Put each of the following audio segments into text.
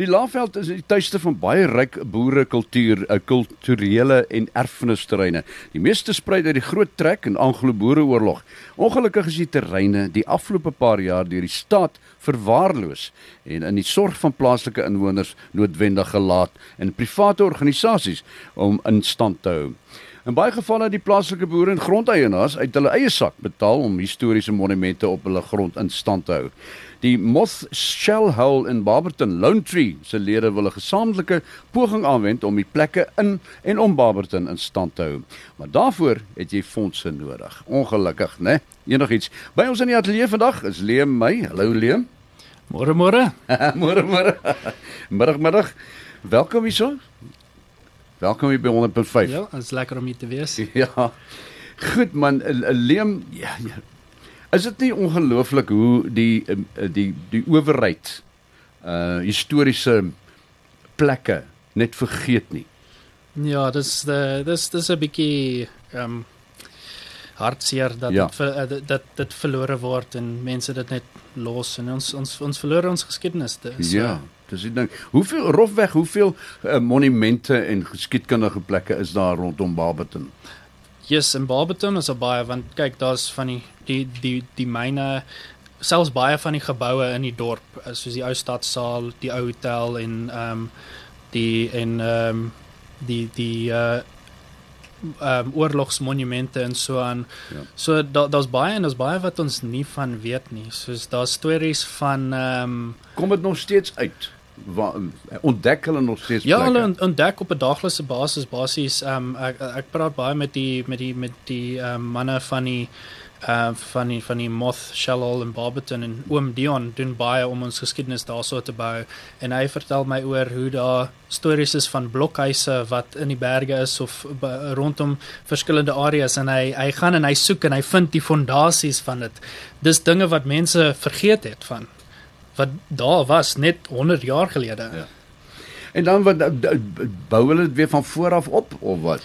Die Laagveld is die tuiste van baie ryk boerekultuur, 'n kulturele en erfenisterreine. Die meeste sprei uit die Groot Trek en Anglo-Boereoorlog. Ongelukkig is die terreine die afgelope paar jaar deur die staat verwaarloos en in die sorg van plaaslike inwoners noodwendig gelaat in private organisasies om in stand te hou. In baie gevalle het die plaaslike boere en grondeienaars uit hulle eie sak betaal om historiese monumente op hulle grond in stand te hou. Die Moth Shell Hole in Barberton Lone Tree se lede wil 'n gesamentlike poging aanwend om die plekke in en om Barberton in stand te hou. Maar daarvoor het jy fondse nodig. Ongelukkig, né? Enigiets. By ons in die ateljee vandag is Leem my. Hallo Leem. Môre môre. môre môre. Middag middag. Welkom hierso. Welkom hier by 100.5. Ja, dit is lekker om hier te wees. Ja. Goed man, Leem, ja, ja. Is dit nie ongelooflik hoe die die die owerheid uh historiese plekke net vergeet nie? Ja, dis dis dis 'n bietjie ehm um, hartseer dat Ja. dit ver, dat, dat dit verlore word en mense dit net los en ons ons ons verloor ons geskiedenis. Dis, Ja, dis die ding. Hoeveel rofweg hoeveel uh, monumente en geskiedkundige plekke is daar rondom Barberton? Yes, in Barberton is daar baie want kyk, daar's van die die die die myne selfs baie van die geboue in die dorp, eh, soos die ou stadsaal, die ou hotel en ehm um, die en ehm um, die die uh ehm um, oorlogsmonumente en so aan. Ja. So daar daar's baie en daar's baie wat ons nie van weet nie. Soos daar's stories van ehm um, Kom dit nog steeds uit? Wa ontdek hulle nog steeds Ja, plekke? hulle ont- ontdek op 'n daaglikse basis basies ehm um, ek ek praat baie met die met die met die ehm um, manne van die uh van die van die Moth Shell in Barberton en oom Dion doen baie om ons geskiedenis daarso te bou en hy vertel my oor hoe daar stories is van blokhuise wat in die berge is of rondom verskillende areas en hy hy gaan en hy soek en hy vind die fondasies van dit. Dis dinge wat mense vergeet het van wat daar was net 100 jaar gelede. Ja. En dan wat bou hulle dit weer van voor af op of wat?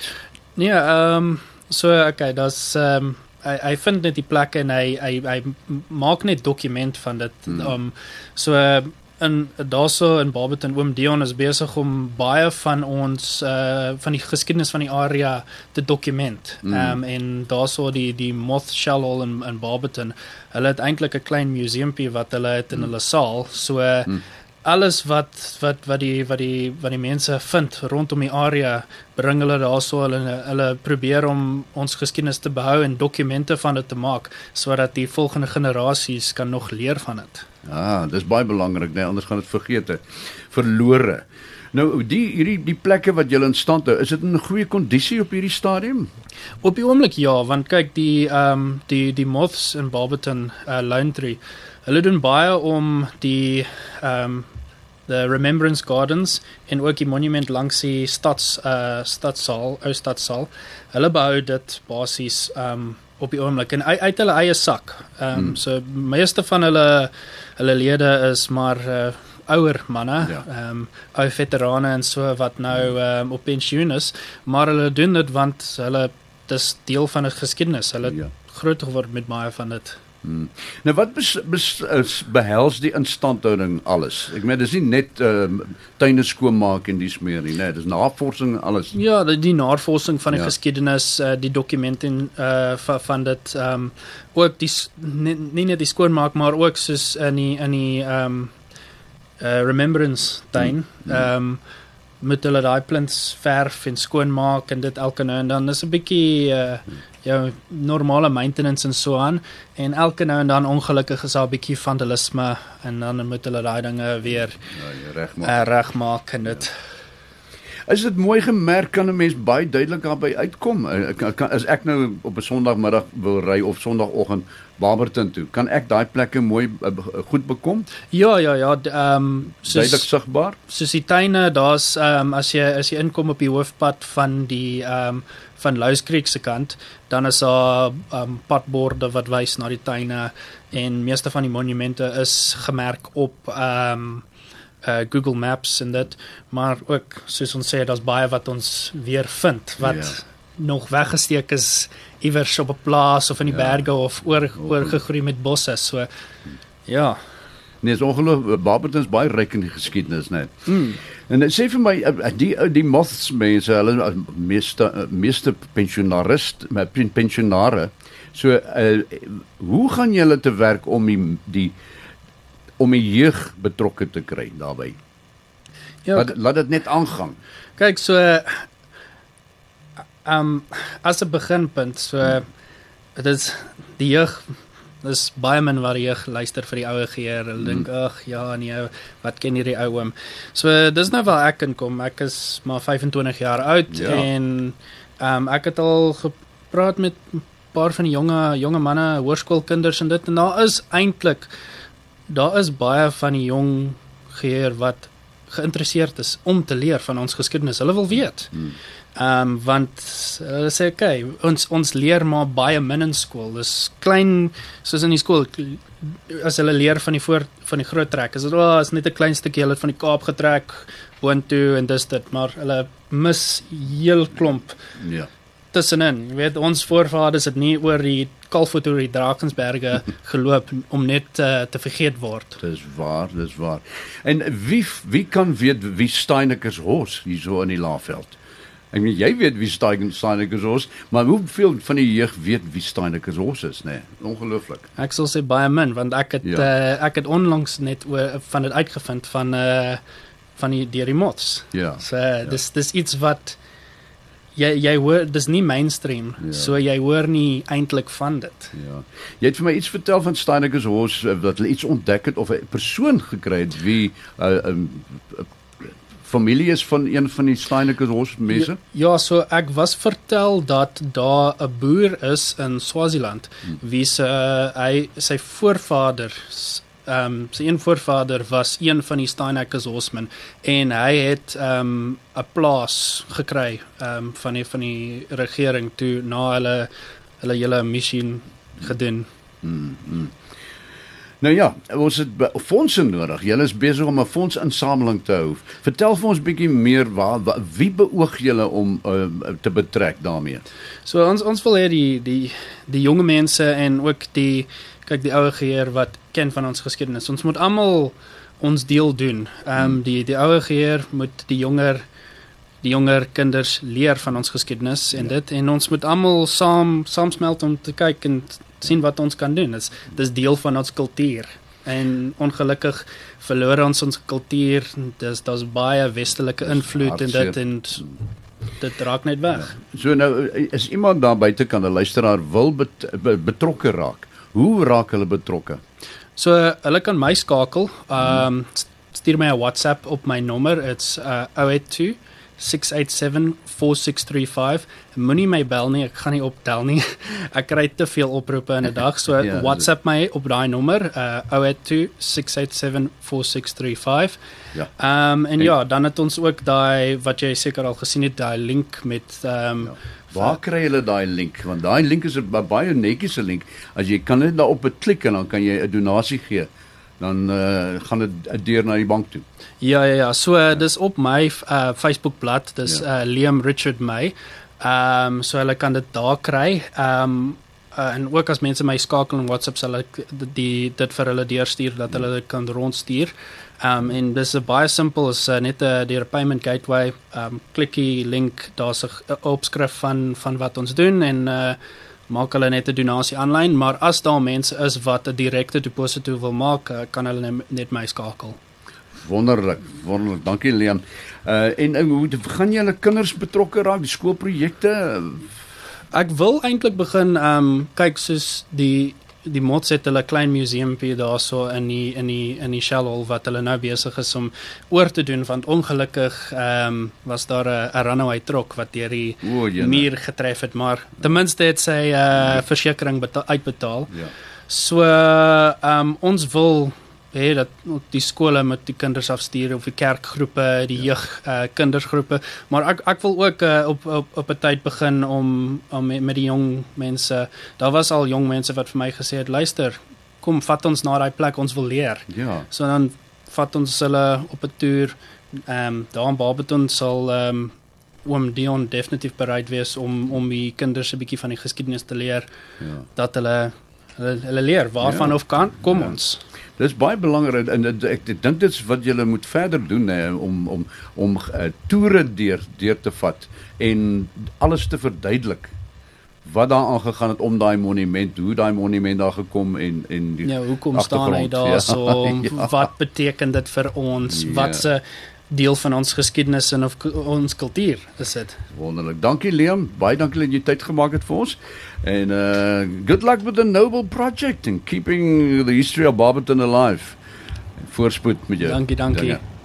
Nee, ehm um, so okay, daar's ehm um, hy hy vind net die plekke en hy hy hy maak net dokument van dit. Ehm Hmm. um, so uh, in daarso in Barberton oom Dion is besig om baie van ons uh van die geskiedenis van die area te dokument. Mm. Ehm um, en daarso die die Moth Shell Hall in in Barberton. Hulle het eintlik 'n klein museumpie wat hulle het in Mm. hulle saal. So uh, Mm. alles wat wat wat die wat die wat die mense vind rondom die area bring hulle daarso hulle hulle probeer om ons geskiedenis te behou en dokumente van dit te maak sodat die volgende generasies kan nog leer van dit. Ja, dis baie belangrik, nee, anders gaan dit vergeete. Verlore. Nou die hierdie die plekke wat jy in stand hou, is dit in goeie kondisie op hierdie stadium? Op die oomblik ja, want kyk die ehm um, die die moths in Barberton uh, Lone Tree. Hulle doen baie om die ehm um, the Remembrance Gardens en ook die monument langs die stads uh stadsaal, ou stadsaal. Hulle behou dit basies ehm um, op die oomblik en uit, uit hulle eie sak. Ehm um, Hmm. so meeste van hulle hulle lede is maar uh ouer manne, Ja. ehm um, ou veterane en so wat nou ehm um, op pensioen is, maar hulle doen dit want hulle dis deel van 'n geskiedenis. Hulle Ja. groot geword met baie van dit. Hmm. Nou wat bes, bes, behels die instandhouding alles? Ek meen dis nie net ehm uh, tuine skoonmaak en dis meer nie, nee, dis navorsing en alles. Ja, die, die navorsing van die Ja. geskiedenis, uh, die dokumente uh van, van dit ehm um, ook die nie, nie net die skoonmaak maar ook soos in die in die ehm um, uh remembrance tuin. Mm, mm. Ehm um, moet hulle daai plints verf en skoonmaak en dit elke nou en dan is 'n bietjie uh jou normale maintenance en so aan en elke nou en dan ongelukkig is daar 'n bietjie vandalisme en dan moet hulle daai dinge weer Ja, jy reg maar. uh, regmaak en dit Is dit mooi gemerk kan 'n mens baie duidelik daarby uitkom? Eh, Kan, kan as ek nou op 'n Sondagmiddag wil ry of Sondagoggend Barberton toe, kan ek daai plekke mooi goed bekom? Ja, ja, ja, ehm um, Duidelik sigbaar? soos die tuine, daar's ehm um, as jy as jy inkom op die hoofpad van die ehm um, van Louwskriek se kant, dan is daar um, padborde wat wys na die tuine en meeste van die monumente is gemerk op ehm um, uh Google Maps en dit, maar ook soos ons sê, daar's baie wat ons weer vind wat Ja. nog weggesteek is iewers op 'n plaas of in die ja. berge of oor oorgegroei met bosse. So ja, Nee, is ongelooflik. Barberton is baie ryk in die geskiedenis, né? Nee. Mm. En dit sê vir my eh, die die moths mense, hulle eh, meeste meeste pensionarist, met pensionare. So uh, hoe gaan julle te werk om die die om die jeug betrokke te kry daarbey? Ja, laat, laat dit net aangaan. Kyk, so ehm um, as 'n beginpunt, so dit is die jeug dis baie min wat jeug luister vir die ouer geheer. Hulle mm. dink, "Ag, ja, nee, wat ken hierdie ou oom?" So dis nou waar ek inkom. Ek is maar 25 jaar oud ja. en ehm um, ek het al gepraat met 'n paar van die jonge jonge manne, hoërskoolkinders en dit en daar is eintlik daar is baie van die jong geheer wat geïnteresseerd is om te leer van ons geskiedenis. Hulle wil weet. Hmm. Ehm um, want hulle sê okay, ons ons leer maar baie min in skool. Dis klein soos in die skool as hulle leer van die voor van die groot trek. Is dit wel is net 'n klein stukkie hulle van die Kaap getrek boontoe en dis dit, maar hulle mis heel klomp. Ja. Tussenin, jy weet ons voorvaders het nie oor die Kalfoto die Drakensberge geloop om net uh, te vergeet word. Dis waar, dis waar. En wie wie kan weet wie Steinekers hos hier so in die Laagveld? Ek meen jy weet wie Steinekers hos, maar hoeveel van die jeug weet wie Steinekers hos is, nê? Nee, Ongelooflik. Ek sal sê baie min want ek het ja. uh, ek het onlangs net oor van dit uitgevind van uh van die die remotes. Ja. So uh, ja. dis dis iets wat jy jy hoor dis nie mainstream ja. so jy hoor nie eintlik van dit. Ja. Jy het vir my iets vertel van Steinekers Hos eh, wat hulle iets ontdek het of 'n persoon gekry het wie 'n uh, um, uh, familie is van een van die Steinekers Hos mense? Ja, ja, so ek was vertel dat daar 'n boer is in Swaziland hmm. wie se uh, hy sy voorvaders ehm um, sy een voorvader was een van die Steinekers Hosman en hy het ehm um, 'n plaas gekry ehm um, van die van die regering toe na hulle hulle hele missie gedoen. Mm -hmm. Nou ja, ons het fondse nodig. Julle is besig om 'n fondsinsameling te hou. Vertel vir ons bietjie meer waar, waar wie beoog julle om uh, te betrek daarmee? So ons ons wil hê die die die jonge mense en ook die kyk die ouer geheer wat ken van ons geskiedenis. Ons moet almal ons deel doen. Ehm um, die die ouer geheer moet die jonger die jonger kinders leer van ons geskiedenis en ja. dit en ons moet almal saam saamsmelt om te kyk en sien wat ons kan doen. Dit is dis deel van ons kultuur. En ongelukkig verloor ons ons kultuur. Dis daar's baie westelike invloed in dit en dit raak net weg. Ja. So nou is iemand daar buite kan 'n luisteraar wil bet, betrokke raak. Hoe raak hulle betrokke? So hulle kan my skakel. Ehm um, stuur my 'n WhatsApp op my nommer. It's uh 082 6874635. Moenie my bel nie, ek gaan nie optel nie. Ek kry te veel oproepe in 'n dag. So ja, WhatsApp my op daai nommer, uh 082 6874635. Ja. Ehm um, en, en ja, dan het ons ook daai wat jy seker al gesien het, daai link met ehm um, ja. Waar kry hulle daai link? Want daai link is 'n baie netjiese link. As jy kan net daarop klik en dan kan jy 'n donasie gee. Dan uh, gaan dit deur na die bank toe. Ja ja ja, so uh, dis op my uh, Facebook bladsy, dis ja. uh, Liam Richard May. Ehm um, so hulle kan dit daar kry. Ehm um, uh, en ook as mense my skakel in WhatsApp sal ek die dit vir hulle deurstuur dat hulle dit kan rondstuur. Um en dis 'n baie simpel is uh, net 'n die payment gateway um klikkie link daar's 'n opskrif van van wat ons doen en uh maak hulle net 'n donasie aanlyn maar as daar mense is wat 'n direkte deposito wil maak uh, kan hulle net my skakel. Wonderlik, wonderlik. Dankie Leon. Uh en hoe gaan julle kinders betrokke raak die skoolprojekte? Ek wil eintlik begin um kyk soos die die mots het hulle klein museumpie daarso in die in die in die Shell Hall wat hulle nou besig is om oor te doen want ongelukkig ehm um, was daar 'n runaway trok wat deur die o, muur getref het maar ten minste het sy uh, ja. versekerings uitbetaal. Ja. So ehm um, ons wil hê dat die skole met die kinders afstuur of die kerkgroepe, die ja. jeug uh, kindersgroepe, maar ek ek wil ook uh, op op op 'n tyd begin om om met, met die jong mense. Daar was al jong mense wat vir my gesê het, luister, kom vat ons na daai plek, ons wil leer. Ja. So dan vat ons hulle op 'n toer. Ehm um, daar in Barberton sal ehm um, oom Dion definitief bereid wees om om die kinders 'n bietjie van die geskiedenis te leer. Ja. Dat hulle hulle, hulle leer waarvan ja. of kan kom ja. ons. Dis baie belangrik en ek, ek, ek dink dit is wat julle moet verder doen hè om om om uh, toere deur deur te vat en alles te verduidelik wat daar aangegaan het om daai monument, hoe daai monument daar gekom en en die Ja, hoekom staan hy daar so? Ja. Wat beteken dit vir ons? Ja. Wat se deel van ons geskiedenis en of ons kultuur is dit. Wonderlik. Dankie Liam. Baie dankie dat jy tyd gemaak het vir ons. En uh good luck with the noble project and keeping the history of Barberton alive. Voorspoed met jou. Dankie, dankie. dankie.